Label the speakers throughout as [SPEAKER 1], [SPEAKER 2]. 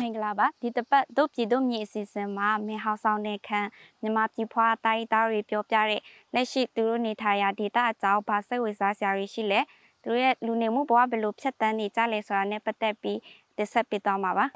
[SPEAKER 1] မင်္ဂလာပါဒီတစ်ပတ်တို့ပြည်တို့မြေအစီအစဉ်မှာမင်းဟောက်ဆောင်တဲ့ခန်းမြန်မာပြည်ဖွားတိုင်းသားတွေပြောပြတဲ့လက်ရှိသူတို့နေထိုင်ရာဒေသအကြောင်းဘာစိတ်ဝင်စားစရာတွေရှိလဲသူတို့ရဲ့လူနေမှုဘဝဘယ်လိုဖြတ်တန်းနေကြလဲဆိုတာနဲ့ပတ်သက်ပြီးတင်ဆက်ပေးသွားမှာပါ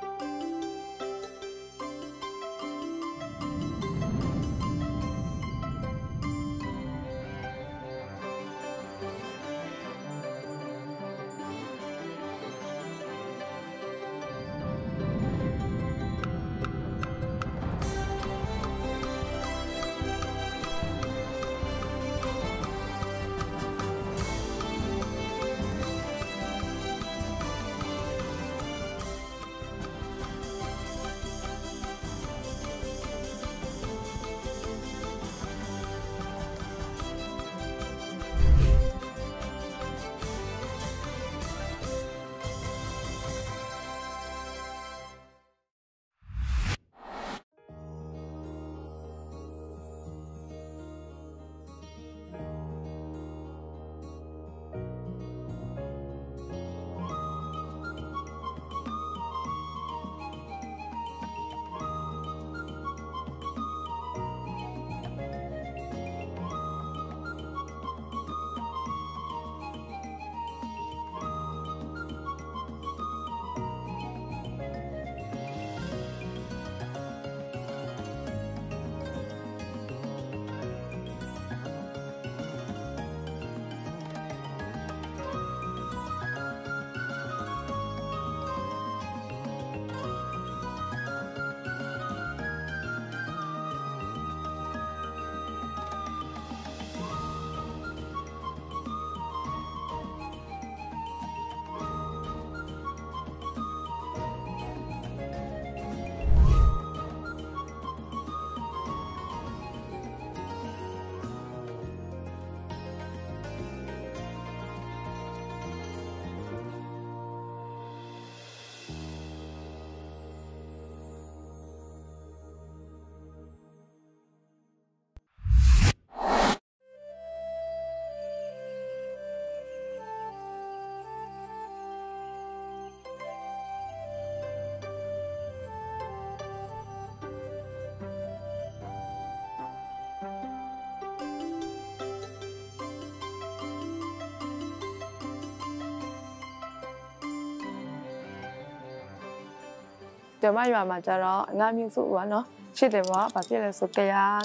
[SPEAKER 2] ကျမရွာမှာကျတော့ငါမျိုးစုပေါ့နော်ချစ်တယ်ပေါ့ဘာဖြစ်လဲဆိုကရန်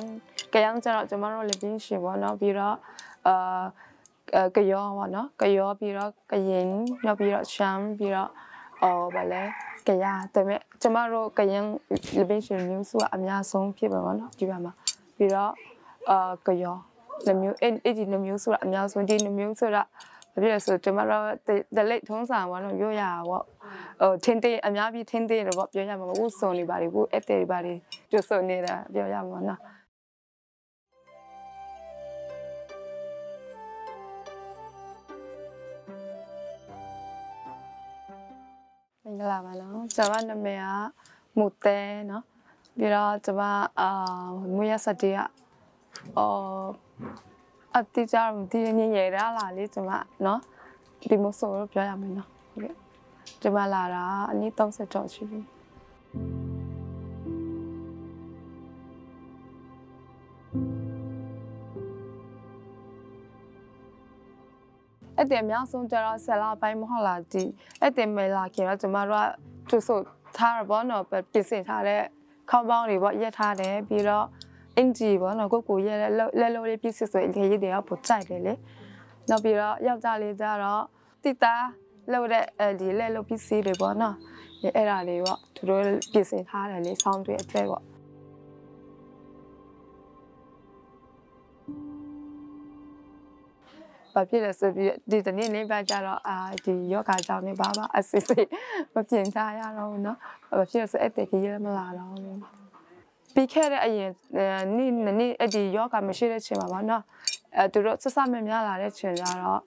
[SPEAKER 2] ကရန်ကျတော့ကျမတို့လည်းပြင်းရှင်ပေါ့နော်ပြီးတော့အာကယောပေါ့နော်ကယောပြီးတော့ကရင်နောက်ပြီးတော့ရှမ်းပြီးတော့အော်ဗာလဲကရဒါပေမဲ့ကျမတို့ကရင်လည်းပြင်းရှင်မျိုးစုကအများဆုံးဖြစ်ပါပေါ့နော်ဒီဘက်မှာပြီးတော့အာကယောလည်းမျိုးအဲ့ဒီလည်းမျိုးစုကအများဆုံးဒီလည်းမျိုးဆိုတာ ဘာဖြစ်လဲဆိုကျမတို့ဒလိတ်ထုံးစံပေါ့နော်ပြောရတာပေါ့ဟိုထင်းသေးအများကြီးထင်းသေးတယ်ပေါ့ပြောရမှာမဟုတ်စုံနေပါလေဘူးအဲ့တဲ့တွေပါလေကျွတ်စုံနေတာပြောရမှာနော်မင်္ဂလာပါနော်ကျွန်မနာမည်ကမူတဲနော်ပြီးတော့ကျွန်မအာမွေးရစတေးကအော် အတိကျတော့ဒီညင်ရရလာလေကျွန်မနော်ဒီမဆိုတော့ပြောရမယ်နော်ဟုတ်ကဲ့ဒီမှာလာတာအနည်း30ကျော်ရှိပြီအဲ့တဲ့အများဆုံးကျတော့ဆယ်လပိုင်းမဟုတ်လားဒီအဲ့တဲ့မဲလာခင်တော့ကျမတို့ကသူဆိုထားရပေါ့နော်ပြင်ဆင်ထားတဲ့ခေါင်းပေါင်းတွေပေါ့ရက်ထားတယ်ပြီးတော့ အင်ဂျီပေါ့နော်ကိုကိုရက်လက်လို့လေးပြည့်စစ်ဆိုရင်လေရည်တွေကပိုကြိုက်တယ်လေနောက်ပြီးတော့ယောက်ျားလေးကျတော့တိတာလောက်တဲ့အဲဒီလက်လို့ပစ္စည်းတွေပေါ့နော်အဲ့ဒါလေးပေါ့သူတို့ပြင်ဆင်ထားတယ်လေဆောင်းတွေအတွက်ပေါ့ဘာဖြစ်လဲဆိုပြီးဒီတနေ့လေးပဲကြတော့အာဒီယောဂကြောင့်နေပါပါအစစ်စစ်မပြင်ချရတော့ဘူးเนาะဘာဖြစ်လဲဆိုအဲ့တကြီးလည်းမလာတော့ဘူး ပြီးခဲ့တဲ့အရင်နေ့နေ့အဲ့ဒီယောဂမရှိတဲ့ချိန်မှာပါနော်အဲသူတို့ဆက်ဆက်မများလာတဲ့ချိန်ကျတော့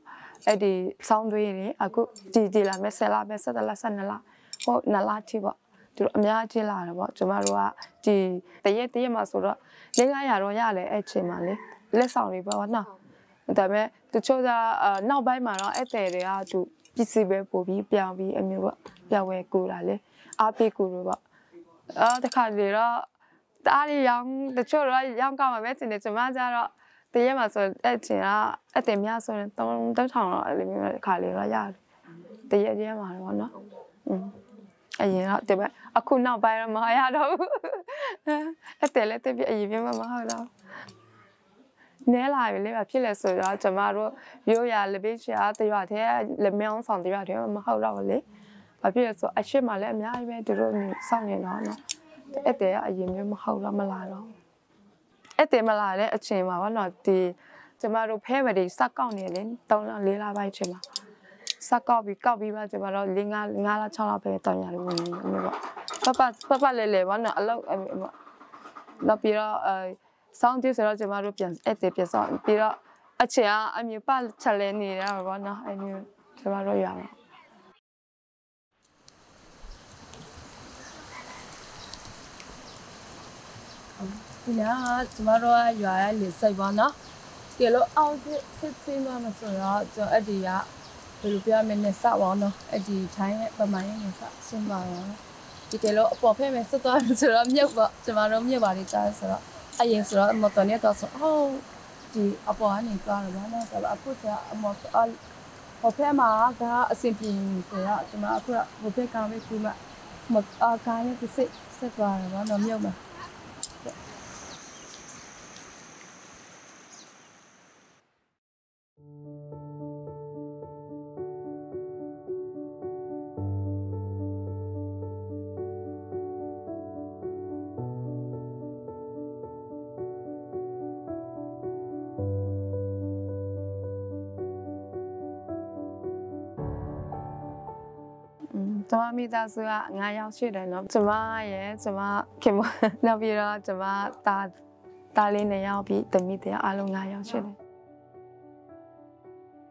[SPEAKER 2] အဲ့ဒီစောင်းသွေးတွေအခုဒီဒီလာမဲ့10လမဲ့17လ12လဟုတ်9လထိပေါ့သူတို့အများကြီးလာတယ်ပေါ့ကျမတို့ကဒီတရက်တရက်မှာဆိုတော့၄900တော့ရတယ်အဲ့ချိန်မှာလေလက်ဆောင်တွေပေါ့နော်ဒါပေမဲ့သူချို့ကနောက်ပိုင်းမှာတော့အဲ့တယ်တွေကသူပစ္စည်းပဲပို့ပြီးပြောင်းပြီးအမျိုးပေါ့ပြောင်းဝဲကူတာလေအားပေးကူလို့ပေါ့အာတခါလေတော့ တအားလေးရောင်းတချို့တော့ရောင်းကောင်းမှာပဲတင်တယ်ကျမကျတော့တရက်မှာဆိုအဲ့ချင်ကအတင်များဆိုရင်3 3000တော့အဲ့လိုမျိုးတစ်ခါလေတော့ရတယ်တရက်တရက်မှာတော့နော်อืมအရင်တော့ဒီမဲ့အခုနောက်ပိုင်းတော့မရတော့ဘူးအဲ့တယ်လည်းတပြအရင်ပြမမဟုတ်တော့နဲလာပြီလေဖြစ်လဲဆိုတော့ကျမတို့ရိုးရလပိချာတရွာထဲလက်မြောင်းဆောင်တရွာထဲမဟုတ်တော့ဘူးလေဘာဖြစ်လဲဆိုအရှိမလည်းအများကြီးပဲသူတို့စောင့်နေတော့နော် အဲ့တယ်ကအရင်မျိုးမဟုတ်တော့မလာတော့အဲ့တယ်မလာတဲ့အချိန်မှာဘောနော်ဒီကျမတို့ဖဲမတွေစက်ကောက်နေလေ3လ4လပိုင်းချိန်မှာစက်ကောက်ပြီးကောက်ပြီးမှကျမတို့5 5လ6လပဲတောင်းရတယ်မျိုးပေါ့ပပပပလဲလဲဘောနော်အလောက်နောက်ပြီးတော့အဲစောင်းတိဆိုတော့ကျမတို့ပြန်အဲ့တယ်ပြန်စောင်းပြီးတော့အချင်ကအမျိုးပချက်လဲနေရပါဘောနော်အဲ့မျိုးကျမတို့ရအော
[SPEAKER 3] ဒီလားကျမတို့ကရွာရဲ့လေစိတ်ပါနော်ကဲလို့အောက်စစ်စစ်စစ်မှမဆိုတော့ကျွန်တော်အဲ့ဒီကဘယ်လိုပြောမလဲနဲ့စပါတော့အဲ့ဒီထိုင်းရဲ့ပမာရဲ့နဲ့စဆင်းပါတော့ဒီကဲလို့အပေါ်ဖက်မဲ့စစ်သွားဆိုတော့မြုပ်ပါကျမတို့မြုပ်ပါလိကြားဆိုတော့အရင်ဆိုတော့မတော်နဲ့တော့ဆိုဟုတ်ဒီအပေါ်ကနေသွားတယ်ဗောနော်ဒါပေမဲ့အခုကအမောဟိုဖက်မှာကအဆင်ပြေဆိုတော့ကျမအခုကဟိုဖက်ကံပဲကူမမအာကားနဲ့စစ်စစ်သွားတယ်ဗောနော်မြုပ်မှာ
[SPEAKER 2] ကျမမိသားစုက9ယောက်ရှိတယ်နော်ကျမရဲ့ကျမခင်မနောက်ပြီးတော့ကျမတာတာလေး2ယောက်ပြီးတမိတရားအလုံး9ယောက်ရှိတယ်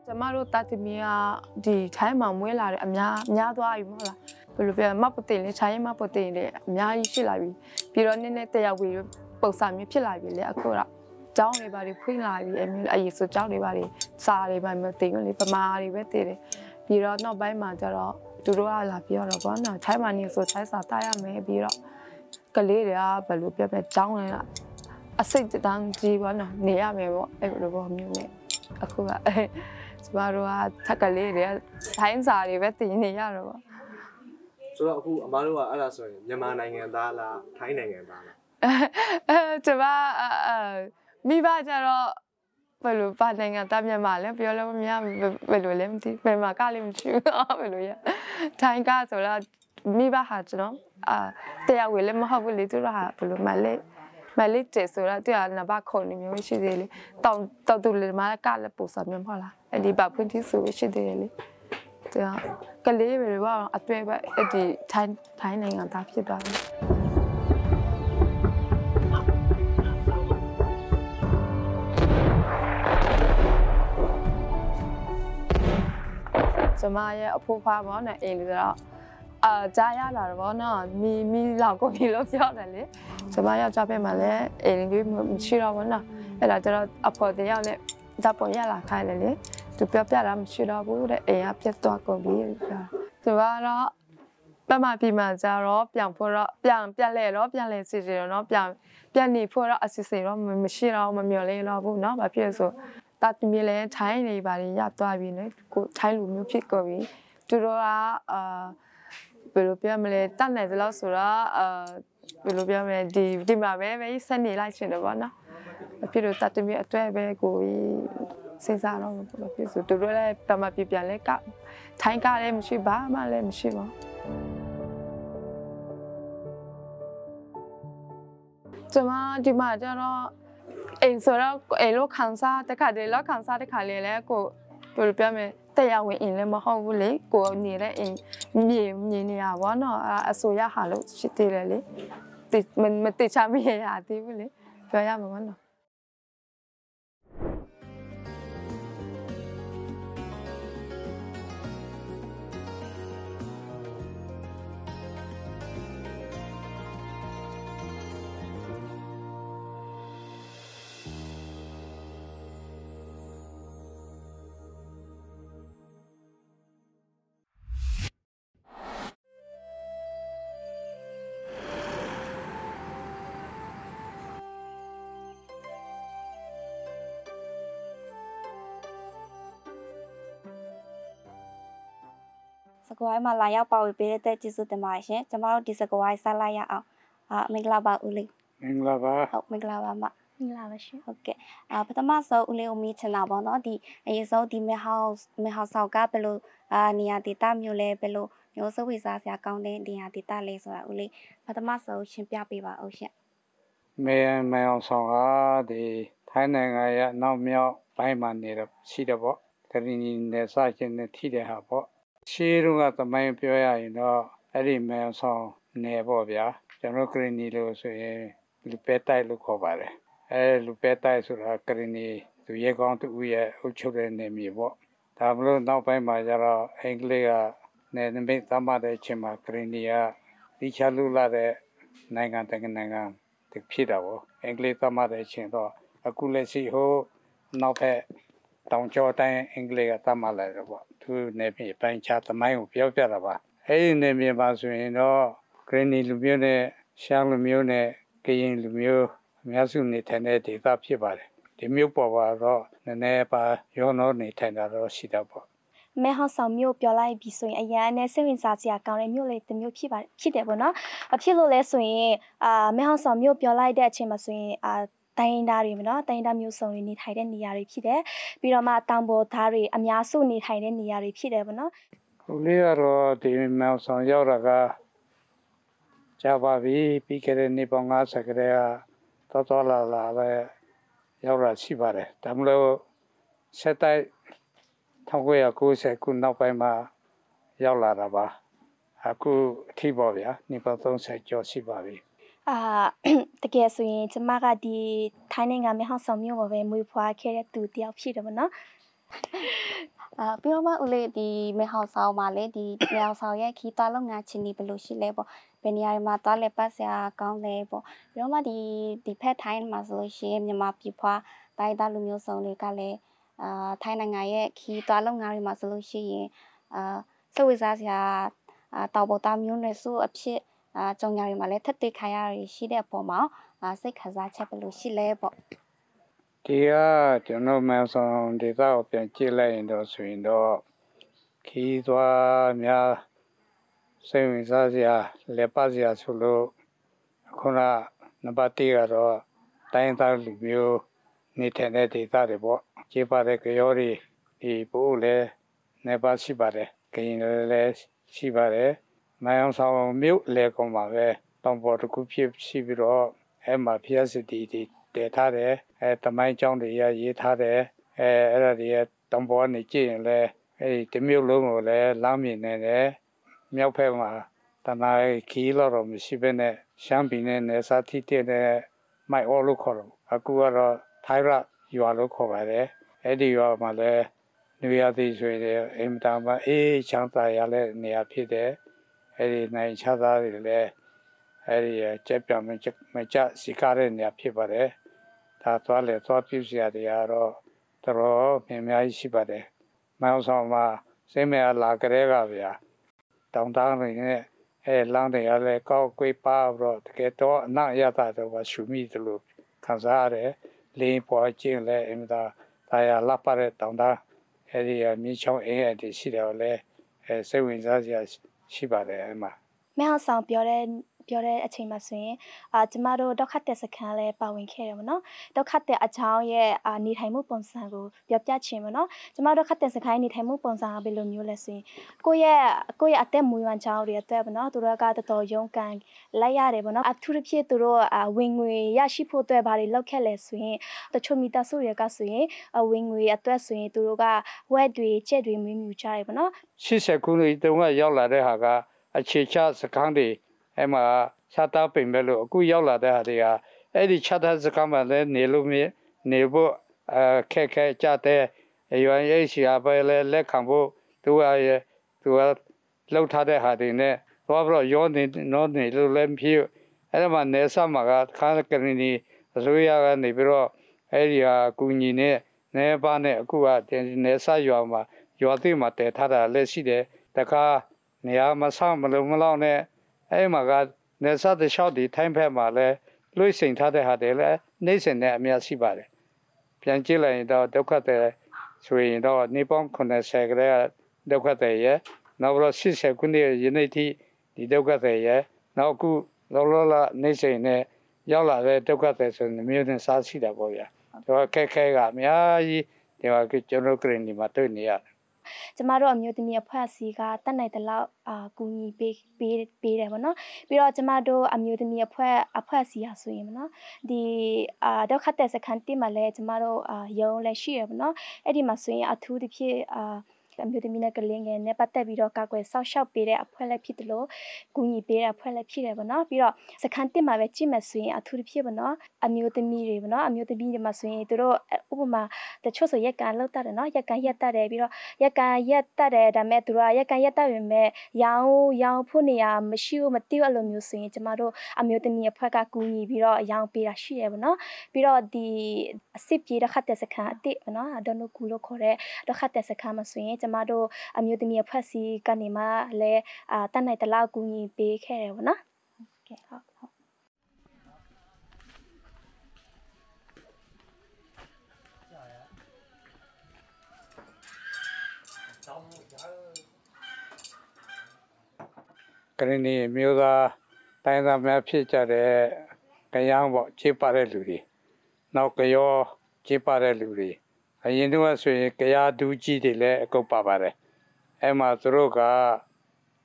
[SPEAKER 2] ကျမတို့တာသမီးကဒီထိုင်းမှာမွေးလာတယ်အများအများသွားပြီမဟုတ်လားဘယ်လိုပြောမပတင်လေထိုင်းမပတင်လေအများကြီးရှိလာပြီပြီးတော့နည်းနည်းတရားဝီပုံစံမျိုးဖြစ်လာပြီလေအခုတော့ကျောင်းတွေပါတွေဖွင့်လာပြီအမျိုးအရေးဆိုကျောင်းတွေပါတွေစာတွေပါမတင်ဘူးလေပမာတွေပဲတည်တယ်ပြီးတော့နောက်ပိုင်းမှာကျတော့ သူတို့ကလာပြောတော့ဗောနော်ချိုင်းမနေဆိုချိုင်းစာတားရမယ်ပြီးတော့ကလေးတွေကဘယ်လိုပြောပြကြောင်းလဲအစိတ်တန်းကြီးဗောနော်နေရမယ်ဗောအဲ့လိုဗောမျိုးနဲ့အခုကအဲကျမတို့ကထက်ကလေးတွေကထိုင်းစာတွေပဲတင်နေရတော့ဗော
[SPEAKER 4] ဆိုတော့အခုအမားတို့ကအဲ့ဒါဆိုရင်မြန်မာနိုင်ငံသားလားထိုင်းနိုင်ငံသားလား
[SPEAKER 2] အဲကျမအဲမိဘကြတော့ ဘယ်လိုပါနိုင်ငံတမြန်မာလဲပြောလို့မရဘယ်လိုလဲမသိမြန်မာကလည်းမရှိဘူးဘယ်လိုရထိုင်းကဆိုတော့မိဘဟာကျွန်တော်အာတရားဝင်လည်းမဟုတ်ဘူးလေသူတို့ဟာဘယ်လိုမှလည်းမလေးကျဆိုတော့သူကနဘခုံနေမျိုးရှိသေးလေတောင်တောက်တူလေမကလည်းပူစာမျိုးမဟုတ်လားအဲ့ဒီဘာဖွင့်တိဆိုရှိသေးတယ်လေသူကကလေးပဲဘာအတွေ့ပဲအဲ့ဒီထိုင်းထိုင်းနိုင်ငံသားဖြစ်သွားတယ် ကျမရဲ့အဖိုးဖွားပေါ့နော်အိမ်လူတော့အာကြားရလာတော့ဗောနော်မီမီလောက်ကိုမီလို့ပြောတယ်လေကျမယောက်ျားဘက်မှာလည်းအိမ်လူမရှိတော့ဘူးနော်အဲ့ဒါကျတော့အဖေတယောက်နဲ့ဇာပေါ်ရလာခိုင်းတယ်လေသူပြောပြတာမရှိတော့ဘူးတဲ့အိမ်ကပြတ်သွားကုန်ပြီပြောသူကတော့ပမပြီမှာကြတော့ပြန်ဖို့တော့ပြန်ပြန်လဲတော့ပြန်လဲစီစီတော့နော်ပြန်ပြန်နေဖို့တော့အစီအစဉ်တော့မရှိတော့မမျော်လင့်တော့ဘူးเนาะဘာဖြစ်လဲဆို တာတမီလည်းထိုင်းနေပါလေရသွားပြီလေကိုထိုင်းလူမျိုးဖြစ်ကုန်ပြီသူတို့ကအာဘယ်လိုပြောမလဲတတ်နိုင်သလောက်ဆိုတော့အာဘယ်လိုပြောမလဲဒီဒီမှာပဲပဲဆက်နေလိုက်ရှင်တယ်ပေါ့နော်အဖြစ်လို့တတ်တမီအတွက်ပဲကိုစဉ်းစားတော့ဘာဖြစ်ဆိုသူတို့လည်းပမပြပြန်လဲကထိုင်းကလည်းမရှိဘာမှလည်းမရှိပါကျွန်မဒီမှာကျတော့ အိမ်ဆိုတော့အိမ်လို့ခံစားတခါတည်းလောက်ခံစားတခါလေလဲကိုဘယ်လိုပြောမလဲတရားဝင်အိမ်လည်းမဟုတ်ဘူးလေကိုနေတဲ့အိမ်မြေမြေနေရပါတော့အဆိုရဟာလို့ရှိသေးတယ်လေတိမမတိချမရရသေးဘူးလေပြောရမှာပေါ့နော်
[SPEAKER 1] ကွားမှာလာရောက်ပါဝင်ပေးတဲ့တဲ့ကျေးဇူးတင်ပါတယ်ရှင်ကျမတို့ဒီစကွားဆက်လိုက်ရအောင်အာမင်္ဂလာပါဦးလေး
[SPEAKER 5] မင်္ဂလာပါ
[SPEAKER 1] ဟုတ်မင်္ဂလာပါမ
[SPEAKER 6] မင်္ဂလာပါရှင်
[SPEAKER 1] ဟုတ်ကဲ့အာပထမဆုံးဦးလေးကိုမိချင်တာပေါ့နော်ဒီအရင်ဆုံးဒီမေဟောက်မေဟောက်ဆောက်ကဘယ်လိုအာနေရာဒေတာမျိုးလဲဘယ်လိုမျိုးစဝိစားစရာကောင်းတဲ့နေရာဒေတာလဲဆိုတာဦးလေးပထမဆုံးရှင်းပြပေးပါဦးရှင်
[SPEAKER 5] မေမေအောင်ဆောင်ကဒီထိုင်းနိုင်ငံရဲ့အနောက်မြောက်ပိုင်းမှာနေတော့ရှိတယ်ပေါ့ကရင်နီနယ်စပ်ချင်းနဲ့ထိတဲ့ဟာပေါ့ ရှေးတုန်းကသမိုင်းပြောရရင်တော့အဲ့ဒီမေအောင်ဆောင်နယ်ပေါ့ဗျာကျွန်တော်ကရင်နီလို့ဆိုရင်လူပဲတိုက်လို့ခေါ်ပါတယ်အဲလူပဲတိုက်ဆိုတာကရင်နီသူရဲကောင်းသူရဲ့အုပ်ချုပ်တဲ့နယ်မြေပေါ့ဒါမလို့နောက်ပိုင်းမှာကျတော့အင်္ဂလိပ်ကနယ်နိမိတ်သတ်မှတ်တဲ့အချိန်မှာကရင်နီကတိကျလူလာတဲ့နိုင်ငံတကာနိုင်ငံဒီဖြစ်တာပေါ့အင်္ဂလိပ်သမားတဲ့အချင်းတော့အခုလက်ရှိဟိုနောက်ဖက်တောင်ကျောတိုင်းအင်္ဂလိပ်ကသမားလိုက်တော့ပေါ့ သူနေပြည်ပိုင်းခြားသမိုင်းကိုပြောပြတာပါအဲ့ဒီနေပြည်မှာဆိုရင်တော့ဂရင်းနီလူမျိုးနဲ့ရှမ်းလူမျိုးနဲ့ကရင်လူမျိုးအများစုနေထိုင်တဲ့ဒေသဖြစ်ပါတယ်ဒီမျိုးပေါ်ပါတော့နည်းနည်းပါရောနောနေထိုင်တာတော့ရှိတာပေါ့
[SPEAKER 6] မဲဟောက်ဆောင်မြို့ပြောလိုက်ပြီဆိုရင်အရန်နဲ့စိတ်ဝင်စားစရာကောင်းတဲ့မြို့လေးတစ်မြို့ဖြစ်ပါဖြစ်တယ်ပေါ့နော်။အဖြစ်လို့လဲဆိုရင်အာမဲဟောက်ဆောင်မြို့ပြောလိုက်တဲ့အချိန်မှာဆိုရင်အာ တိုင်းရင်းသားတွေပေါ့နော်တိုင်းရင်းသားမျိုးစုံတွေနေထိုင်တဲ့နေရာတွေဖြစ်တယ်။ပြီးတော့မှတောင်ပေါ်သားတွေအများစုနေထိုင်တဲ့နေရာတွေဖြစ်တယ်ပေါ့နော်
[SPEAKER 5] ခုလေးကတော့ဒီမောင်ဆောင်ရောက်တာကကြာပါပြီပြီးခဲ့တဲ့နေ့ပေါင်း90ခရဲကတော်တော်လာလာပဲရောက်လာရှိပါတယ်ဒါမလို့ဆက်တိုက်1990ခုနောက်ပိုင်းမှာရောက်လာတာပါအခုအထိပေါ့ဗျာနေ့ပေါင်း30ကျော်ရှိပါပြီ။
[SPEAKER 6] အာတကယ်ဆိုရင်ကျမကဒီထိုင်းနိုင်ငံမဲဟောက်ဆောင်မြို့ပေါ်ပဲမွေးဖွားခဲ့တဲ့သူတယောက်ဖြစ်တယ်ပေါ့နော်
[SPEAKER 1] အာပြီးတော့မှဦးလေးဒီမေဟောက်ဆောင်မှာလေဒီမေဟောက်ဆောင်ရဲ့ခီးသွားလုပ်ငန်းချင်းဒီဘယ်လိုရှိလဲပေါ့ဘယ်နေရာတွေမှာသွားလဲပတ်စရာကောင်းလဲပေါ့ပြီးတော့မှဒီဒီဖက်ထိုင်းမှာဆိုလို့ရှိရင်မြန်မာပြည်ဖွာတိုင်းသားလူမျိုးစုံတွေကလည်းအာထိုင်းနိုင်ငံရဲ့ခီးသွားလုပ်ငန်းတွေမှာဆိုလို့ရှိရင်အာစိတ်ဝင်စားစရာအာတောက်ပေါ်သားမျိုးနွယ်စုအဖြစ် အာကြုံညာတွေမှာလည်းထက်တွေ့ခိုင်းရရရှိတဲ့အပေါ်မှာအာစိတ်ခံစားချက်ဘယ်လိုရှိလဲပေါ့
[SPEAKER 5] ဒီကကျွန်တော်မောင်ဆောင်ဒေသကိုပြန်ကြည့်လိုက်ရင်တော့ဆိုရင်တော့ခီးသွားများစိတ်ဝင်စားစရာလက်ပတ်စရာဆိုလို့ခုနနံပါတ်1ကတော့တိုင်းသားလူမျိုးနေထိုင်တဲ့ဒေသတွေပေါ့ကျေးပါတဲ့ကြောတွေဒီပို့လည်းနေပါရှိပါတယ်ကရင်လည်းရှိပါတယ် မိုင်အောင်ဆောင်မြို့လေကောင်ပါပဲတောင်ပေါ်တစ်ခုဖြစ်ရှိပြီးတော့အဲ့မှာဖျက်စစ်တီတီတည်ထားတယ်အဲတမိုင်းကျောင်းတွေရရေးထားတယ်အဲအဲ့ဒါတွေတောင်ပေါ်ကနေကြည့်ရင်လည်းအဲဒီတစ်မြို့လုံးကိုလည်းလမ်းမြင်နေတယ်မြောက်ဖက်မှာတနာခီလော်တော့မရှိဘဲနဲ့ရှမ်းပြည်နယ်နယ်စပ်ထိတဲ့နဲ့မိုက်အော်လို့ခေါ်တော့အခုကတော့ထိုင်းရရွာလို့ခေါ်ပါတယ်အဲ့ဒီရွာမှာလည်းနေရာသေးဆိုရင်အင်တာမအေးချမ်းသာရတဲ့နေရာဖြစ်တယ် အဲ့ဒီနိုင်ချသားတွေလည်းအဲ့ဒီကြက်ပြမကြမကြစီကားတဲ့နေရာဖြစ်ပါတယ်ဒါသွားလေသွားပြစရာတွေကတော့တော်တော်များများရှိပါတယ်မောင်ဆောင်မှာစိတ်မရလာကြတဲ့ကဗျာတောင်တန်းတွေနဲ့အဲလမ်းတွေရလဲကောက်ကွေးပါတော့တကယ်တော့အနောက်ရတာတော့ရှုမိတယ်လို့ခံစားရတယ်လင်းပေါ်ချင်းလဲအင်တာဒါရလာပါတဲ့တောင်တန်းအဲဒီမြေချောင်းအင်းအတည်ရှိတယ်လဲအဲစိတ်ဝင်စားစရာရှိ ပါတယ်အဲ့မှာ
[SPEAKER 6] မဲဟောက်ဆောင်ပြောတဲ့ ပြောတဲ့အချိန်မှာဆိုရင်အာကျမတို့ဒုက္ခတဲ့စခန်းလဲပါဝင်ခဲ့တယ်ပေါ့နော်ဒုက္ခတဲ့အချောင်းရဲ့အာနေထိုင်မှုပုံစံကိုပြောပြချင်ပေါ့နော်ကျမတို့ဒုက္ခတဲ့စခန်းနေထိုင်မှုပုံစံကဘယ်လိုမျိုးလဲဆိုရင်ကိုယ့်ရဲ့ကိုယ့်ရဲ့အသက်မွေးဝမ်းကြောင်းတွေအတွက်ပေါ့နော်သူတို့ကတော်တော်ရုန်းကန်လိုက်ရတယ်ပေါ့နော်အထူးသဖြင့်သူတို့အာဝင်ငွေရရှိဖို့အတွက်ဘာတွေလုပ်ခဲ့လဲဆိုရင်တချို့မိသားစုတွေကဆိုရင်အဝင်ငွေအတွက်ဆိုရင်သူတို့ကဝက်တွေချက်တွေမွေးမြူကြတယ်ပေါ့နော်
[SPEAKER 5] 80ခုနှစ်တုန်းကရောက်လာတဲ့ဟာကအခြေချစခန်းတွေ အဲ့မှာခြားသားပင်ပဲလို့အခုရောက်လာတဲ့ဟာတွေကအဲ့ဒီခြားသားစခန်းမှာလည်းနေလို့မရနေဖို့အခက်ခဲကြတဲ့ရွာရေးရှိအပဲလဲလက်ခံဖို့သူကရဲ့သူကလှုပ်ထားတဲ့ဟာတွေနဲ့တော့ပြီးတော့ရောနေနော်နေလို့လည်းမဖြစ်အဲ့ဒါမှနေဆမှာကခါကရင်ဒီအစိုးရကနေပြီးတော့အဲ့ဒီဟာကူညီနေနေပါနဲ့အခုကနေဆရွာမှာရွာသိမှာတည်ထားတာလည်းရှိတယ်တခါနေရာမဆမလုံးမလောက်နဲ့ အဲ့မှာကနေဆတ်တလျှောက်ဒီထိုင်းဖက်မှာလည်းလွှိစိန်ထားတဲ့ဟာတွေလည်းနှိမ့်စင်တဲ့အများရှိပါတယ်ပြန်ကြည့်လိုက်ရင်တော့ဒုက္ခတွေဆိုရင်တော့နေပေါင်း90ကလေးကဒုက္ခတွေရဲ့နောက်ပြီးတော့80ခုနှစ်ယနေ့ထိဒီဒုက္ခသည်ရဲ့နောက်အခုလောလောလနေချိန်နဲ့ရောက်လာတဲ့ဒုက္ခသည်ဆိုရင်မျိုးနဲ့စားရှိတာပေါ့ဗျာတော့ခက်ခဲကအများကြီးဒီမှာကျွန်တော်ကရင်ဒီမှာတွေ့နေရတယ်
[SPEAKER 6] ကျမတို့အမျိုးသမီးအဖွဲ့အစည်းကတတ်နိုင်တဲ့လောက်အာကူညီပေးပေးပေးတယ်ပေါ့နော်ပြီးတော့ကျမတို့အမျိုးသမီးအဖွဲ့အဖွဲ့အစည်းရဆိုရင်ပေါ့နော်ဒီအာဒုက္ခတဲ့စခန်းတိမှာလည်းကျမတို့အာရုံးလည်းရှိရပေါ့နော်အဲ့ဒီမှာဆိုရင်အထူးသဖြင့်အာ အမျိုးသမီးနဲ့ကလေးငယ်နဲ့ပတ်သက်ပြီးတော့ကာကွယ်စောင့်ရှောက်ပေးတဲ့အဖွဲ့လည်းဖြစ်တယ်လို့ကူညီပေးတဲ့အဖွဲ့လည်းဖြစ်တယ်ပေါ့နော်ပြီးတော့စခန်းတစ်မှာပဲကြည့်မယ်ဆိုရင်အထူးသဖြင့်ပေါ့နော်အမျိုးသမီးတွေပေါ့နော်အမျိုးသမီးတွေမှာဆိုရင်တို့ဥပမာတချို့ဆိုရက်ကန်လောက်တတ်တယ်နော်ရက်ကန်ရက်တတ်တယ်ပြီးတော့ရက်ကန်ရက်တက်တယ်ဒါပေမဲ့သူတို့ကရက်ကန်ရက်တက်ပေမဲ့ရောင်းရောင်းဖို့နေရမရှိဘူးမသိဘူးအဲ့လိုမျိုးဆိုရင်ကျမတို့အမျိုးသမီးအဖွဲ့ကကူညီပြီးတော့ရောင်းပေးတာရှိရပါတော့ပြီးတော့ဒီအစစ်ပြေတဲ့ခတ်တဲ့စခန်းအတိပေါ့နော်အဒနုကူလို့ခေါ်တဲ့တခတ်တဲ့စခန်းမှာဆိုရင်ကျမတို့အမျိုးသမီးအဖွဲ့စီကနေမှလည်းအာတတ်နိုင်တလောက်ကူညီပေးခဲ့တယ်ပေါ့နော်ကဲဟုတ်ဟုတ်
[SPEAKER 5] ကရင်နီမျိုးသားတိုင်းသားများဖြစ်ကြတဲ့ကရန်ပေါ့ခြေပါတဲ့လူတွေနောက်ကရောခြေပါတဲ့လူတွေ အရင်တော့ဆိုရင်ကရာဒူးကြီးတွေလည်းအကုပ်ပါပါတယ်အဲ့မှာသူတို့က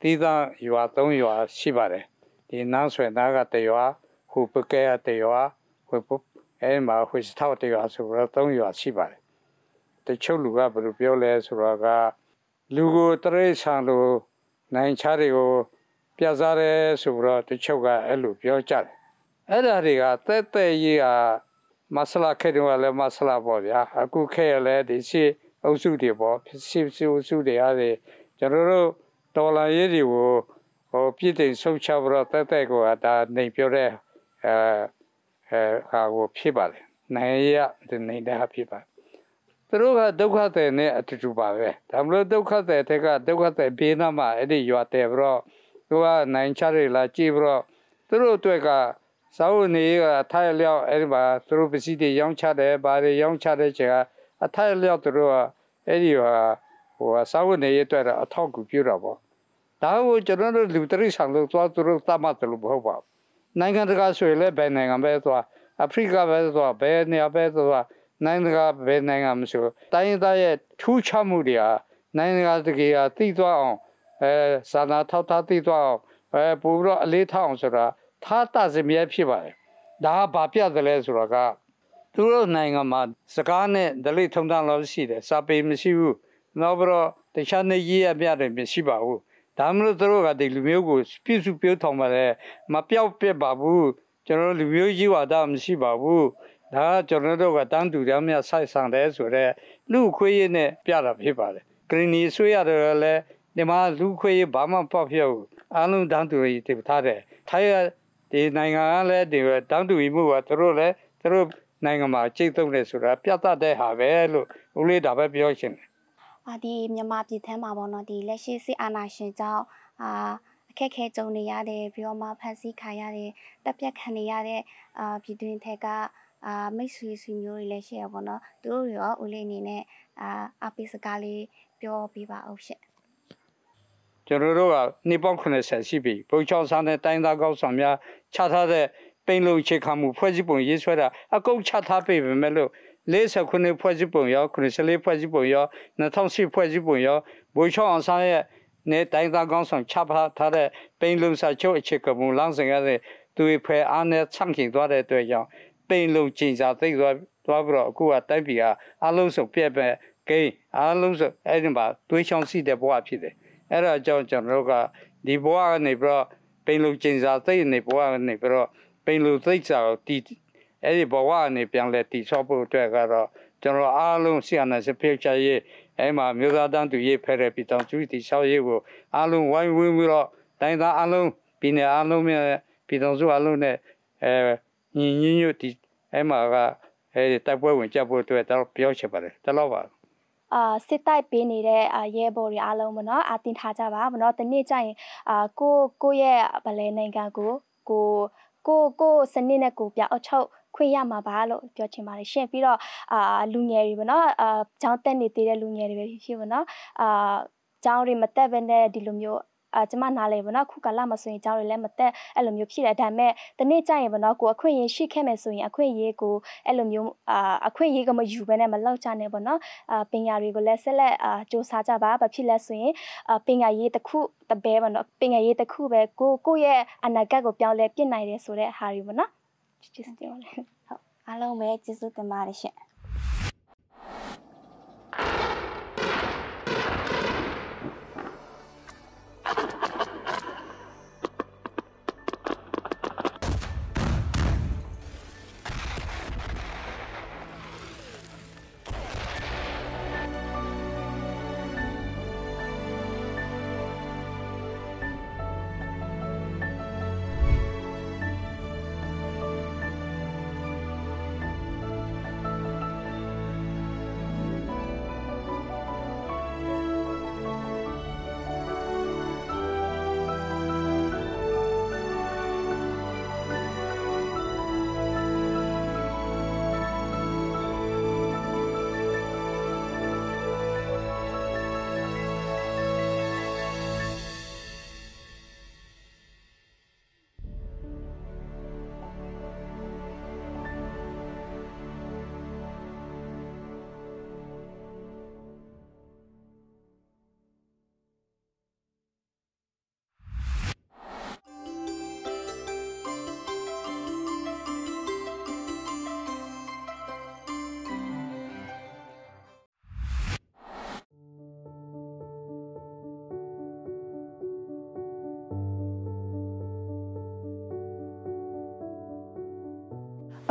[SPEAKER 5] တီးသားရွာ၃ရွာရှိပါတယ်ဒီနန်းဆွေနာကတရွာဟူပကဲတရွာဟူပုအဲ့မှာဟူစထောက်တရွာဆိုတော့၃ရွာရှိပါတယ်တချို့လူကဘယ်လိုပြောလဲဆိုတော့ကလူကိုတရိษံလိုနိုင်ချတွေကိုပြစားတယ်ဆိုတော့တချို့ကအဲ့လိုပြောကြတယ်အဲ့ဒါတွေကတဲ့တဲ့ကြီးက မဆလာခဲတယ်ကလည်းမဆလာပေါ့ဗျာအခုခဲရလဲဒီရှိအုပ်စုတွေပေါ့ရှိရှိအုပ်စုတွေအားဖြင့်ကျွန်တော်တို့ဒေါ်လာရေးတွေကိုဟိုပြည့်တိမ်ဆုတ်ချပြီးတော့တဲ့တဲ့ကဒါနေပြောတဲ့အဲအဲဟာကိုဖြစ်ပါလေနိုင်ရဒီနေတဲ့ဟာဖြစ်ပါသူတို့ကဒုက္ခတဲ့နဲ့အတူတူပါပဲဒါမလို့ဒုက္ခတဲ့တဲ့ကဒုက္ခတဲ့ဘေးနားမှာအဲ့ဒီရွာတဲ့ပြီးတော့သူကနိုင်ချရလာကြည့်ပြီးတော့သူတို့အတွက်က စာအုပ်နေကထိုင်လျောက်အဲ့ဒီမှာသူတို့ပစ္စည်းတွေရောင်းချတယ်ဘာတွေရောင်းချတဲ့ချိန်ကအထိုင်လျောက်သူတို့ကအဲ့ဒီဟာဟိုစာအုပ်နေအတွက်အထောက်အကူပြုတာပေါ့ဒါကိုကျွန်တော်တို့လူတရိဆောင်လို့သွားသူတို့သတ်မှတ်တယ်လို့မဟုတ်ပါဘူးနိုင်ငံတကာဆိုရင်လည်းဘယ်နိုင်ငံပဲသွားအာဖရိကပဲသွားဘယ်နေရာပဲသွားနိုင်ငံတကာဘယ်နိုင်ငံမဆိုတိုင်းရင်းသားရဲ့ထူးခြားမှုတွေဟာနိုင်ငံတကာတကယ်သိသွားအောင်အဲစာနာထောက်ထားသိသွားအောင်အဲပို့ပြီးတော့အလေးထားအောင်ဆိုတာ ထားတစမြဲဖြစ်ပါတယ်ဒါကဘာပြတယ်လဲဆိုတော့ကသူတို့နိုင်ငံမှာစကားနဲ့ဒလိထုံတန်းလို့ရှိတယ်စာပေမရှိဘူးနောက်ပြီးတော့တခြားနေရေးရပြတယ်မရှိပါဘူးဒါမှမဟုတ်သူတို့ကဒီလူမျိုးကိုပြည့်စုံပြောထောင်ပါတယ်မပြောက်ပြက်ပါဘူးကျွန်တော်တို့လူမျိုးကြီးဝါဒမရှိပါဘူးဒါကကျွန်တော်တို့ကတန်းတူရမြဆိုင်ဆောင်တယ်ဆိုတော့လူခွေးရနဲ့ပြတာဖြစ်ပါတယ်ဂရနီဆွေးရတယ်လည်းဒီမှာလူခွေးဘာမှပေါ့ဖြောက်အားလုံးတန်းတူရေးတည်ထားတယ်ထိုင်းရ ဒီနိုင်ငံကလည်းဒီတန်းတူရေးမှုကသူတို့လည်းသူတို့နိုင်ငံမှာကြိတ်သုံးတယ်ဆိုတာပြသတဲ့ဟာပဲလို့ဦးလေးဒါပဲပြောချင်တယ်
[SPEAKER 1] အာဒီမြန်မာပြည်ထဲမှာပေါ့နော်ဒီလက်ရှိစစ်အာဏာရှင်ကြောင့်အာအခက်ခဲကြုံနေရတယ်ပြီးတော့မှဖန်ဆီးခံရတယ်တပ်ပြတ်ခံနေရတဲ့အာပြည်တွင်းထက်ကအာမိတ်ဆွေဆွေမျိုးတွေလည်းရှိရပါတော့သူတို့တွေရောဦးလေးအနေနဲ့အာအပိစကားလေးပြောပြပါအောင်ရှင့်
[SPEAKER 5] ကျွန်တော်တို့ကနေပေါင်း80ရှိပြီဘုံချောင်းဆန်းတဲ့တိုင်းသားကောက်ဆောင်များချထားတဲ့ပိန်လုံချေခါမှုဖွဲ့စည်းပုံရေးဆွဲတာအကုန်ချထားပေပေမဲ့လို့49ဖွဲ့စည်းပုံရော94ဖွဲ့စည်းပုံရော2008ဖွဲ့စည်းပုံရောဘုံချောင်းအောင်ဆန်းရဲ့နေတိုင်းသားကောက်ဆောင်ချထားတဲ့ပိန်လုံစာချုပ်အခြေကမှုလမ်းစဉ်ရတဲ့သူတွေဖယ်အားနဲ့ဆန့်ကျင်သွားတဲ့အတွက်ကြောင့်ပိန်လုံကျင်စာသိသွားသွားပြီးတော့အခုကတိုက်ပြည်ကအလုံးစုံပြက်ပြက်ကိန်းအလုံးစုံအဲ့ဒီမှာတွေးချောင်းစီတဲ့ဘဝဖြစ်တယ် အဲ့ဒါကြောင့်ကျွန်တော်တို့ကဒီဘဝကနေပြီးတော့ပိန်လူကျင်စာသိနေဘဝကနေပြီးတော့ပိန်လူသိစာကိုတည်အဲ့ဒီဘဝကနေပြန်လဲတည်ဆောက်ဖို့အတွက်ကတော့ကျွန်တော်အားလုံးဆီယနာစဖေးချရေးအဲ့မှာမြို့သားတန်းသူရေးဖဲတဲ့ပြည်တော်ကျူတည်ဆောက်ရေးကိုအားလုံးဝိုင်းဝန်းပြီးတော့တိုင်းသားအားလုံးပြည်နယ်အားလုံးနဲ့ပြည်တော်စုအားလုံးနဲ့အဲညီညီညွတ်ဒီအဲ့မှာကအဲ့ဒီတိုက်ပွဲဝင်ကြဖို့အတွက်တော့ပြောချင်ပါတယ်တလို့ပါ
[SPEAKER 6] အာစစ်တိုက်ပေးနေတဲ့အာရဲဘော်တွေအားလုံးပေါ့နော်အာတင်ထားကြပါပေါ့နော်တနေ့ကျရင်အာကိုကိုရဲ့ဗလဲနိုင်ငံကိုကိုကိုကိုစနစ်နဲ့ကိုပြအုပ်ချုပ်ခွင့်ရမှာပါလို့ပြောချင်ပါတယ်ရှင်ပြီးတော့အာလူငယ်တွေပေါ့နော်အာကျောင်းတက်နေသေးတဲ့လူငယ်တွေပဲဖြစ်ဖြစ်ပေါ့နော်အာကျောင်းတွေမတက်ဘဲနဲ့ဒီလိုမျိုး အာကျမနားလေပေါ့နော်ခုကာလမှာဆိုရင်ကျောင်းတွေလည်းမတက်အဲ့လိုမျိုးဖြစ်တယ်ဒါပေမဲ့တနေ့ကျရင်ပေါ့နော်ကိုအခွင့်အရေးရှိခဲ့မယ်ဆိုရင်အခွင့်အရေးကိုအဲ့လိုမျိုးအာအခွင့်အရေးကမယူဘဲနဲ့မလောက်ကြနဲ့ပေါ့နော်အာပညာတွေကိုလည်းဆက်လက်အာစူးစမ်းကြပါဘာဖြစ်လဲဆိုရင်အာပညာရေးတစ်ခုတပဲပေါ့နော်ပညာရေးတစ်ခုပဲကိုကိုရဲ့အနာဂတ်ကိုပြောင်းလဲပြစ်နိုင်တယ်ဆိုတဲ့ဟာတွေပေါ့နော်ကျေးဇူးတင်ပါတယ်ဟုတ်
[SPEAKER 1] အားလုံးပဲကျေးဇူးတင်ပါတယ်ရှင်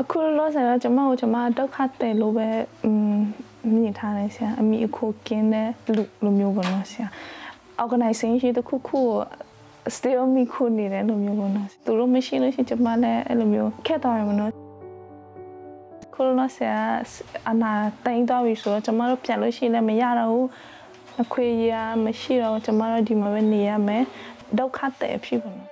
[SPEAKER 7] အခုလောလောဆယ်တော့ကျမကိုကျမဒုက္ခတယ်လို့ပဲอืมမြင်ထားတယ်ဆရာအမိအခုကင်းတဲ့လူလိုမျိုးပေါ့နော်ဆရာ organization တစ်ခုခုကို still မိခုနေတဲ့လိုမျိုးပေါ့နော်သူတို့မရှိလို့ရှိရင်ကျမလည်းအဲ့လိုမျိုးခက်သွားရမလို့ခုလောလောဆယ်ကအနာတိုင်းသွားပြီဆိုတော့ကျမတို့ပြန်လို့ရှိရင်လည်းမရတော့ဘူးအခွေရမရှိတော့ကျမတို့ဒီမှာပဲနေရမယ်ဒုက္ခတယ်ဖြစ်ပါတော့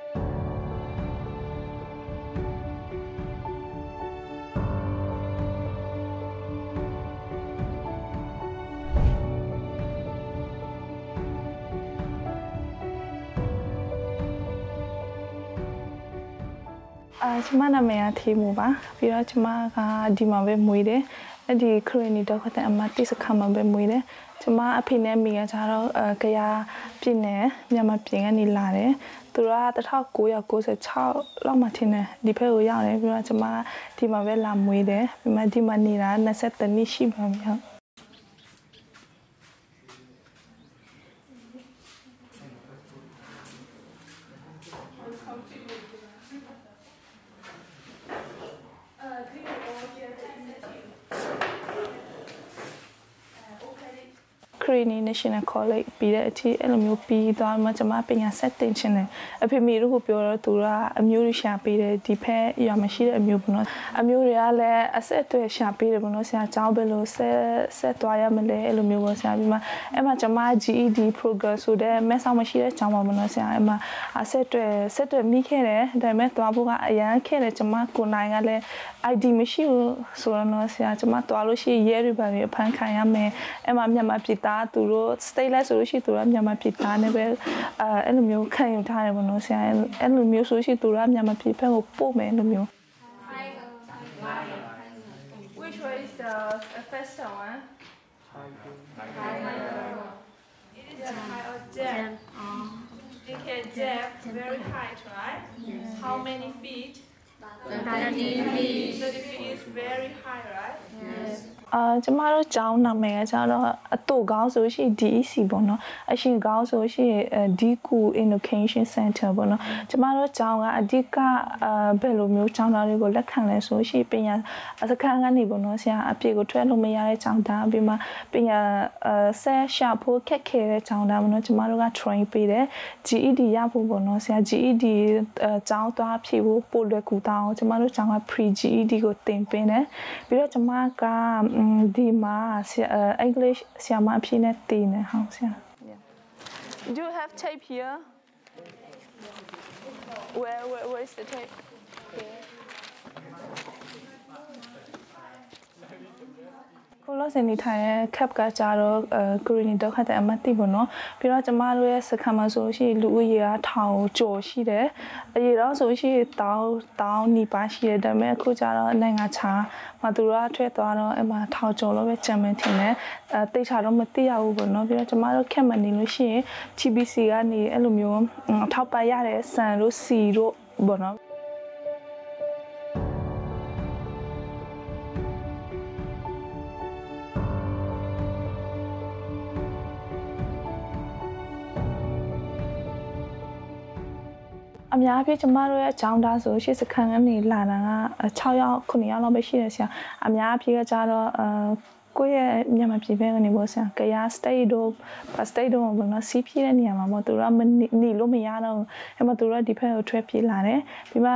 [SPEAKER 7] ကျမနာမည်ကထေမူပါပြီးတော့ကျမကဒီမှာပဲမွေးတယ်အဲ့ဒီခရနီတော့ခတဲ့အမတိစခါမှာပဲမွေးတယ်ကျမအဖေနဲ့မိကကြတော့အကရာပြည်နယ်မြန်မာပြည်ကနေလာတယ်သူက1996လောက်မှထင်တယ်ဒီဘက်ကိုရောက်တယ်ပြီးတော့ကျမဒီမှာပဲလာမွေးတယ်ပြီးမှဒီမှာနေတာ23နှစ်ရှိပါပြီဟု တ်ခရီနီ National College ပြီးတဲ့အထိအဲ့လိုမျိုးပြီးသွားမှကျွန်မပညာဆက်တင်ချင်တယ်အဖေမေတို့ကပြောတော့သူကအမျိုးတွေရှာပေးတယ်ဒီဖက်ရွာမရှိတဲ့အမျိုးပေါ့နော်အမျိုးတွေကလည်းအဆက်အသွယ်ရှာပေးတယ်ပေါ့နော်ဆရာကျောင်းပဲလို့ဆက်ဆက်သွားရမလဲအဲ့လိုမျိုးပေါ့ဆရာပြီးမှအဲ့မှာကျွန်မ GED program ဆိုတဲ့မဲဆောက်မရှိတဲ့ကျောင်းပါပေါ့နော်ဆရာအဲ့မှာအဆက်အသွယ်ဆက်အသွယ်မိခဲ့တယ်ဒါပေမဲ့သွားဖို့ကအရန်ခဲ့တယ်ကျွန်မကိုနိုင်ကလည်း ID မရှိဘူးဆိုတော့ဆရာကျွန်မသွားလို့ရှိရင်ရဲတွေပါပြီးအဖမ်းခံရမယ်အဲ့မှာမြန်မာပြည်သာသူတို့ stateless ဆိုလို့ရှိရင်သူတို့ကမြန်မာပြည်သားနဲ့ပဲအဲအဲ့လိုမျိုးခံယူထားတယ်ပေါ့နော်ဆရာအဲ့လိုမျိုးဆိုလို့ရှိရင်သူတို့ကမြန်မာပြည်ဘက်ကိုပို့မယ်အဲ့လိုမျိုး Which one is the first one? It is the high or depth. Okay, depth, very height, right? How many feet? 30 feet. 30 feet is very high, right? Yes. အာကျမတို့ကျောင်းနာမည်ကကျတော့အတူကောင်းဆိုရှိ DEC ပေါ့နော်အရှင်ကောင်းဆိုရှိဒီကူ Education Center ပေါ့နော်ကျမတို့ကျောင်းကအဓိကအာဘယ်လိုမျိုးကျောင်းသားတွေကိုလက်ခံလဲဆိုရှိပညာစခန်းကနေပေါ့နော်ဆရာအပြည့်ကိုထွက်လို့မရတဲ့ကျောင်းသားပြီးမှပညာအဆက်ရှာဖို့ခက်ခဲတဲ့ကျောင်းသားပေါ့နော်ကျမတို့က train ပေးတယ် GED ရဖို့ပေါ့နော်ဆရာ GED ကျောင်းသွားဖြည့်ဖို့ပို့လွယ်ကူတောင်းကျမတို့ကျောင်းက pre GED ကိုသင်ပေးတယ်ပြီးတော့ကျမကဒီမှာဆရာအင်္ဂလိပ်ဆရာမအဖြစ်နဲ့တည်နေဟောင်းဆရာ Do you have tape here? Where where where is the tape? Here. ခုကိုလော့စင်နေထိုင်ရဲ့ cap ကကြတော့အဲကိုရီနီတော့ခတ်တဲ့အမတ်တိပေါ့နော်ပြီးတော့ကျမတို့ရဲ့စခန်းမှာဆိုလို့ရှိရင်လူဦးရေကထောင်ကျော်ရှိတယ်အရေတော့ဆိုလို့ရှိရင်တောင်းတောင်းနီပါရှိတယ်ဒါပေမဲ့အခုကျတော့နိုင်ငံခြားမှာသူတို့ကထွက်သွားတော့အဲ့မှာထောင်ကျော်လို့ပဲဂျမန်ထင်တယ်အဲတိတ်ချတော့မသိရဘူးပေါ့နော်ပြီးတော့ကျမတို့ခက်မနေလို့ရှိရင် TBC ကနေအဲ့လိုမျိုးအထောက်ပံ့ရတဲ့ဆန်တို့စီတို့ပေါ့နော် အများအပြားကျမတို့ရဲ့အကြောင်းသားဆိုရှေ့စခန်းကနေလာတာက6ယောက်9ယောက်လောက်ပဲရှိတယ်ဆရာအများအပြားကကြတော့အဲ ကိုယ့်ရဲ့မြန်မာပြည်ဘက်ကနေပေါ့ဆရာကရ state တို့ state တို့ဘာလို့စီးပြတဲ့နေရာမှာပေါ့သူတို့ကမနေလို့မရတော့ဘူးအဲ့မှာသူတို့ကဒီဘက်ကိုထွက်ပြေးလာတယ်ပြီးမှအဲ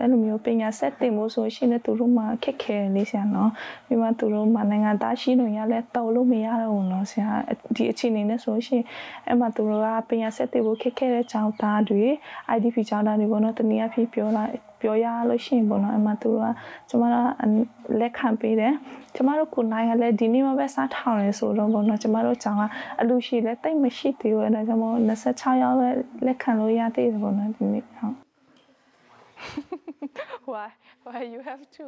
[SPEAKER 7] အဲ့လိုမျိုးပညာဆက်တင်ဖို့ဆိုရှင်လည်းသူတို့မှခက်ခဲလေးဆရာနော်ပြီးမှသူတို့မှနိုင်ငံသားရှိလို့ရလဲတော်လို့မရတော့ဘူးနော်ဆရာဒီအခြေအနေနဲ့ဆိုရှင်အဲ့မှာသူတို့ကပညာဆက်တင်ဖို့ခက်ခဲတဲ့ကြောင်းသားတွေ IDP ကျောင်းသားတွေပေါ့နော်တနည်းအားဖြင့်ပြောလာပြောရလို့ရှိရင်ပေါ့နော်အမှသူတို့ကကျမတို့လက်ခံပေးတယ်ကျမတို့ကိုနိုင်ရလဲဒီနေ့မှပဲစားထောင်ရဆိုတော့ပေါ့နော်ကျမတို့ကျောင်းကအလူရှိလဲတိတ်မရှိသေးဘူးအဲ့ဒါကြောင့်မို့26ရောက်ပဲလက်ခံလို့ရသေးတယ်ပေါ့နော်ဒီနေ့ဟုတ် why why you have to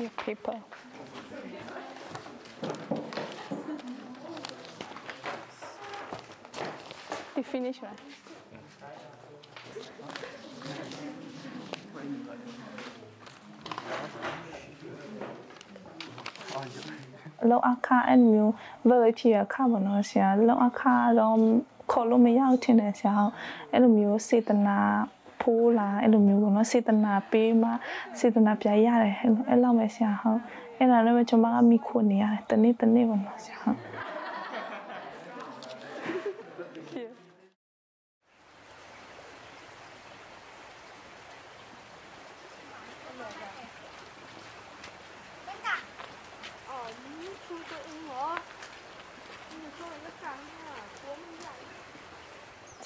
[SPEAKER 7] your paper. You finish, right? ။လောက်အခါအဲ့မျိုး variety အခါဘောနော်ဆရာလောက်အခါတော့ခေါ်လို့မရဘူးထင်တယ်ဆရာ။အဲ့လိုမျိုးစေတနာ ဖိုးလာအဲ့လိုမျိုးပေါ့နော်စေတနာပေးမှစေတနာပြရတယ်အဲ့လောက်ပဲဆရာဟုတ်အဲ့ဒါလည်းပဲကျွန်မကမိခိုနေရတယ်တနေ့တနေ့ပေါ့နော်ဆရာဟုတ်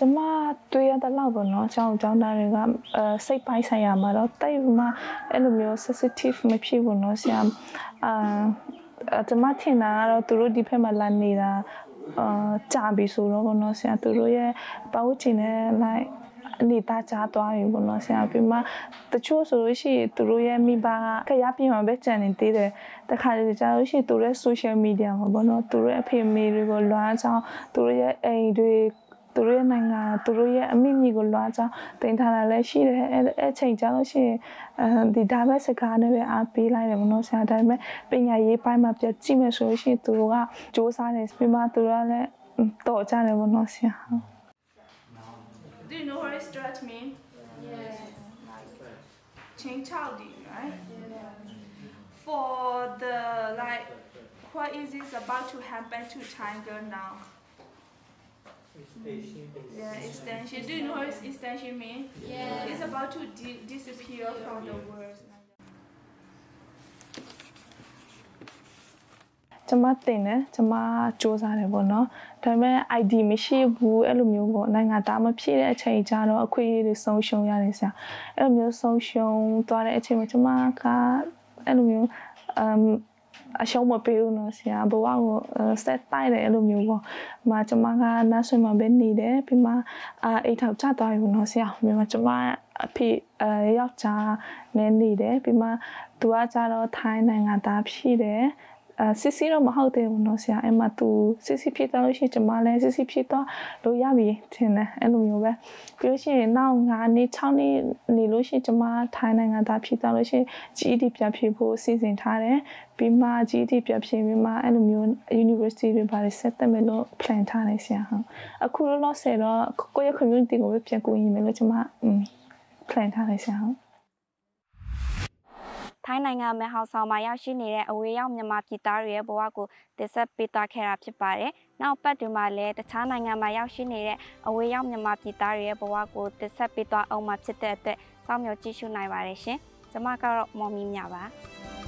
[SPEAKER 7] ကျမတွေ့ရတဲ့လောက်ပေါ့နော်အကြောင်းအကြောင်းသားတွေကအဲစိတ်ပိုင်းဆိုင်ရာမှာတော့တိတ်မှအဲ့လိုမျိုး sensitive မဖြစ်ဘူးနော်ဆရာအာကျမထင်တာကတော့သူတို့ဒီဘက်မှာလာနေတာအာကြာပြီဆိုတော့ပေါ့နော်ဆရာသူတို့ရဲ့ပတ်ဝန်းကျင်နဲ့ like အနေသားကြားသွားပြီပေါ့နော်ဆရာပြီးမှတချို့ဆိုလို့ရှိရင်သူတို့ရဲ့မိဘကခရပြင်မှာပဲကြံနေသေးတယ်တခါတလေကြာလို့ရှိရင်သူတို့ရဲ့ social media မှာပေါ့နော်သူတို့ရဲ့အဖေအမေတွေကိုလွှမ်းချောင်းသူတို့ရဲ့အိမ်တွေ သူတို့ရဲ့နိုင်ငံသူတို့ရဲ့အမိမိကိုလွှမ်းချောင်းတင်ထားတာလည်းရှိတယ်အဲ့အဲ့ချိန်ကြာလို့ရှိရင်အဲဒီဒါပဲစကားနဲ့ပဲအားပေးလိုက်တယ်မနော်ဆရာဒါပေမဲ့ပညာရေးပိုင်းမှာပြကြည့်မယ်ဆိုလို့ရှိရင်သူတို့ကစူးစမ်းတယ်ပြီးမှသူတို့ကလည်းတော်ကြတယ်မနော်ဆရာ
[SPEAKER 8] Do you know what stretch mean? Yes. Change childy, right? For the like, what is this about to happen to Tiger now? Yeah, extension. Do you know what extension mean? Yes. It's about to di- disappear from the world.
[SPEAKER 7] ကျမတင်တယ်ကျမစူးစမ်းတယ်ပေါ့နော်ဒါပေမဲ့ ID မရှိဘူးအဲ့လိုမျိုးပေါ့နိုင်ငံသားမဖြစ်တဲ့အချိန်ကြတော့အခွင့်အရေးတွေဆုံးရှုံးရတယ်ဆရာအဲ့လိုမျိုးဆုံးရှုံးသွားတဲ့အချိန်မှာကျမကအဲ့လိုမျိုးအမ် အရှုံးမပေးဘူးနော်ဆရာဘဝကိုဆက်တိုက်တယ်အဲ့လိုမျိုးပေါ့။မကျမကနားဆွေမှာပဲနေတယ်ပြီးမှအာအိတ်ထောက်ကျသွားပြီနော်ဆရာ။ပြီးမှကျမအဖေအဲယောက်ျားနဲ့နေတယ်ပြီးမှသူကကြတော့ထိုင်းနိုင်ငံသားဖြစ်တယ်။ အဲစစ်စစ်တော့မဟုတ်သေးဘူးเนาะဆရာအဲ့မှာ तू စစ်စစ်ဖြစ်တော့လို့ရှိရင်ကျွန်မလည်းစစ်စစ်ဖြစ်တော့လို့ရပြီထင်တယ်အဲ့လိုမျိုးပဲပြီးလို့ရှိရင်နောက်9နှစ်6နှစ်နေလို့ရှိရင်ကျွန်မထိုင်းနိုင်ငံသားဖြစ်တော့လို့ရှိရင် GED ပြန်ဖြေဖို့စီစဉ်ထားတယ်ပြီးမှ GED ပြန်ဖြေပြီးမှအဲ့လိုမျိုး university တွေဘာတွေဆက်တက်မယ်လို့ plan ထားတယ်ဆရာဟုတ်အခုလောလောဆယ်တော့ကိုယ့်ရဲ့ community ကိုပဲပြန်ကူညီမယ်လို့ကျွန်မ plan ထားတယ်ဆရာဟုတ်
[SPEAKER 1] ထိုင်းနိုင်ငံမဲဟောင်ဆောင်မှာရောက်ရှိနေတဲ့အဝေးရောက်မြန်မာပြည်သားတွေရဲ့ဘဝကိုတင်ဆက်ပေးသွားခဲ့တာဖြစ်ပါတယ်။နောက်ပတ်တွင်မှာလည်းတခြားနိုင်ငံမှာရောက်ရှိနေတဲ့အဝေးရောက်မြန်မာပြည်သားတွေရဲ့ဘဝကိုတင်ဆက်ပေးသွားအောင်မှာဖြစ်တဲ့အတွက်စောင့်မျှော်ကြည့်ရှုနိုင်ပါတယ်ရှင်။ကျွန်မကတော့မော်မီမြပါ။